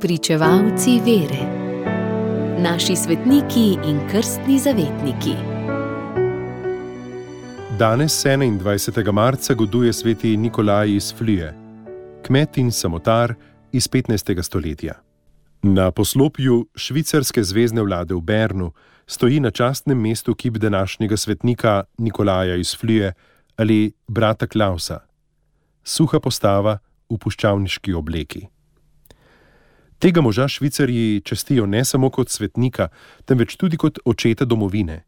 Pričevalci vere, naši svetniki in krstni zavetniki. Danes, 21. marca, goduje sveti Nikolaj iz Flije, kmet in samotar iz 15. stoletja. Na poslopju švicarske zvezdne vlade v Bernu stoji na častnem mestu kip današnjega svetnika Nikolaja iz Flije ali brata Klausa, suha postava v puščavniški obleki. Tega moža Švicarji čestijo ne samo kot svetnika, temveč tudi kot očeta domovine,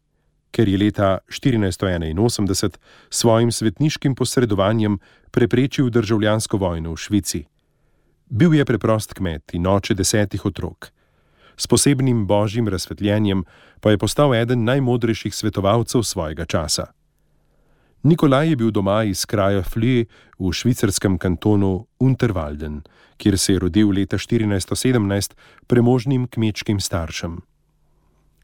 ker je leta 1481 s svojim svetniškim posredovanjem preprečil državljansko vojno v Švici. Bil je preprost kmet in oče desetih otrok. S posebnim božjim razsvetljenjem pa je postal eden najmodrejših svetovalcev svojega časa. Nikolaj je bil doma iz kraja Flie v švicarskem kantonu Unterwalden, kjer se je rodil leta 1417 premožnim kmečkim staršem.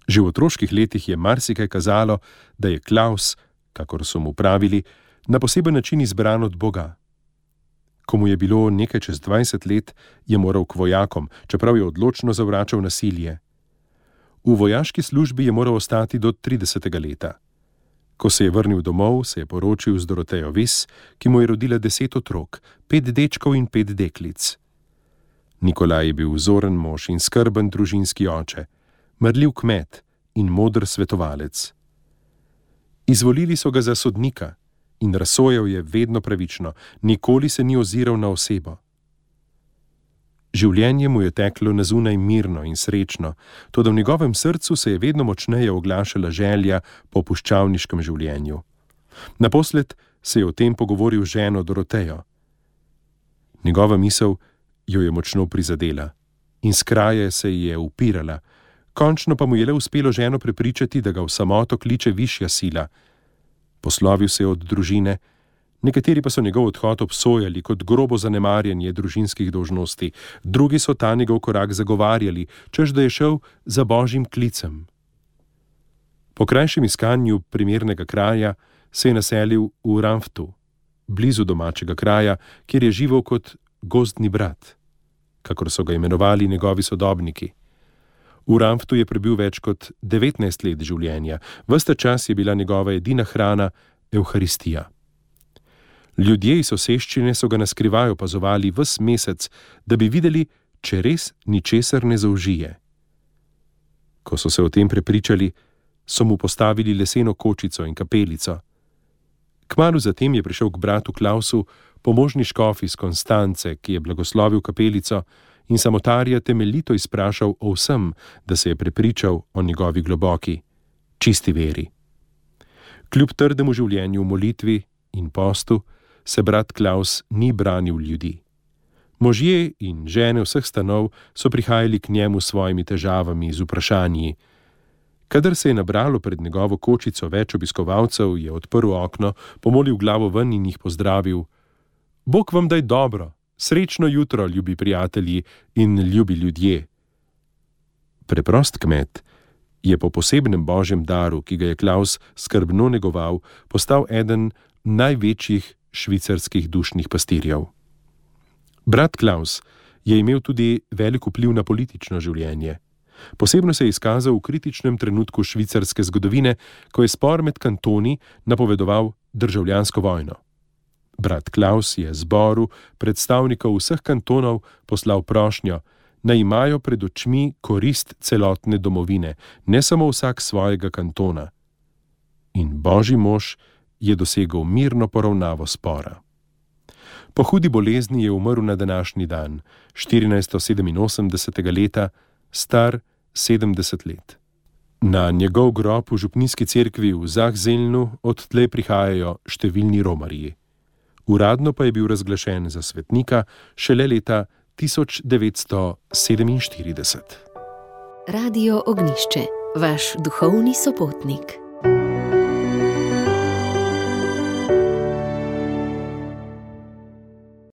Že v otroških letih je marsikaj kazalo, da je Klaus, kakor so mu pravili, na poseben način izbran od Boga. Ko mu je bilo nekaj čez 20 let, je moral k vojakom, čeprav je odločno zavračal nasilje. V vojaški službi je moral ostati do 30. leta. Ko se je vrnil domov, se je poročil z Dorotejo Vis, ki mu je rodila deset otrok, pet dečkov in pet deklic. Nikolaj je bil vzoren mož in skrben družinski oče, mrljiv kmet in modr svetovalec. Izvolili so ga za sodnika in razsojal je vedno pravično, nikoli se ni oziral na osebo. Življenje mu je teklo na zunaj mirno in srečno, tudi v njegovem srcu se je vedno močneje oglašala želja po puščavniškem življenju. Naposled se je o tem pogovoril z ženo Dorotejo. Njegova misel jo je močno prizadela in skraje se ji je upirala, končno pa mu je le uspelo ženo prepričati, da ga v samoto kliče višja sila. Poslovil se je od družine, Nekateri pa so njegov odhod obsojali kot grobo zanemarjanje družinskih dožnosti, drugi so ta njegov korak zagovarjali, čež da je šel za božjim klicem. Po krajšem iskanju primernega kraja se je naselil v Ramftu, blizu domačega kraja, kjer je živel kot gozdni brat, kakor so ga imenovali njegovi sodobniki. V Ramftu je prebil več kot 19 let življenja, vsta čas je bila njegova edina hrana Euharistija. Ljudje iz soseščine so ga naskrivaj opazovali ves mesec, da bi videli, če res ničesar ne zaužije. Ko so se o tem prepričali, so mu postavili leseno kočico in kapelico. Kmalu zatem je prišel k bratu Klausu pomožni škof iz Konstance, ki je blagoslovil kapelico in samotarja temeljito izprašal o vsem, da se je prepričal o njegovi globoki, čisti veri. Kljub trdemu življenju v molitvi in postu, se brat Klaus ni branil ljudi. Možje in žene vseh stanov so prihajali k njemu s svojimi težavami, z vprašanji. Kadar se je nabralo pred njegovo kočico več obiskovalcev, je odprl okno, pomolil glavo ven in jih pozdravil: Bog vam daj dobro, srečno jutro, ljubi prijatelji in ljubi ljudje. Preprost kmet je po posebnem božjem daru, ki ga je Klaus skrbno negoval, postal eden največjih švicarskih dušnih pastirjev. Brat Klaus je imel tudi velik vpliv na politično življenje. Posebno se je izkazal v kritičnem trenutku švicarske zgodovine, ko je spor med kantoni napovedoval državljansko vojno. Brat Klaus je zboru predstavnikov vseh kantonov poslal prošnjo, naj imajo pred očmi korist celotne domovine, ne samo vsak svojega kantona. In božji mož je dosegel mirno poravnavo spora. Po hudi bolezni je umrl na današnji dan, 1487. leta, star 70 let. Na njegov grob v župnijski cerkvi v Zahzelnu odtlej prihajajo številni romarji. Uradno pa je bil razglašen za svetnika šele leta 1947. Radio Ognišče, vaš duhovni sopotnik.